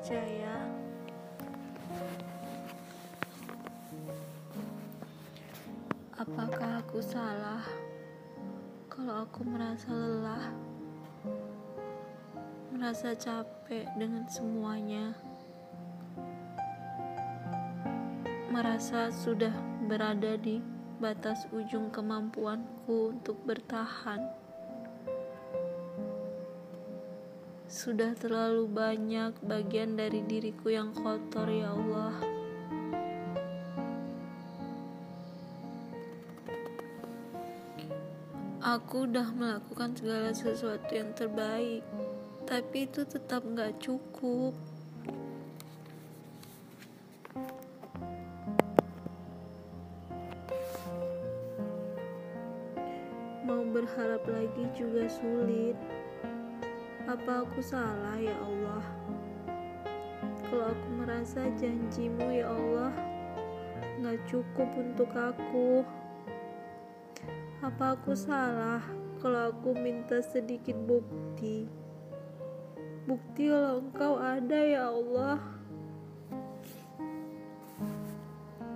percaya. Apakah aku salah? Kalau aku merasa lelah merasa capek dengan semuanya merasa sudah berada di batas ujung kemampuanku untuk bertahan Sudah terlalu banyak bagian dari diriku yang kotor, ya Allah. Aku udah melakukan segala sesuatu yang terbaik, tapi itu tetap gak cukup. Mau berharap lagi juga sulit. Apa aku salah ya Allah? Kalau aku merasa janjimu ya Allah gak cukup untuk aku. Apa aku salah kalau aku minta sedikit bukti? Bukti kalau engkau ada ya Allah.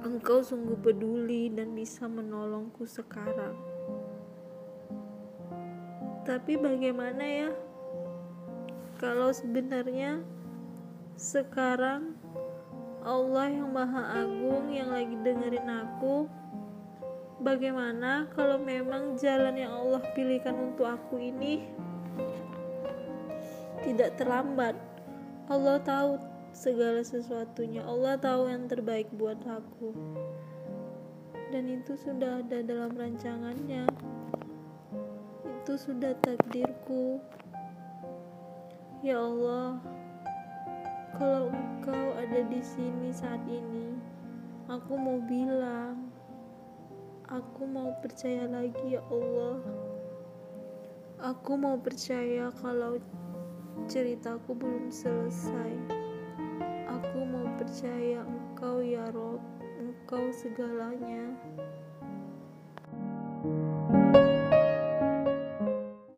Engkau sungguh peduli dan bisa menolongku sekarang. Tapi bagaimana ya? Kalau sebenarnya sekarang Allah yang Maha Agung yang lagi dengerin aku bagaimana kalau memang jalan yang Allah pilihkan untuk aku ini tidak terlambat? Allah tahu segala sesuatunya. Allah tahu yang terbaik buat aku. Dan itu sudah ada dalam rancangannya. Itu sudah takdirku Ya Allah, kalau Engkau ada di sini saat ini, aku mau bilang, aku mau percaya lagi, ya Allah. Aku mau percaya kalau ceritaku belum selesai. Aku mau percaya Engkau, ya Rob, Engkau segalanya.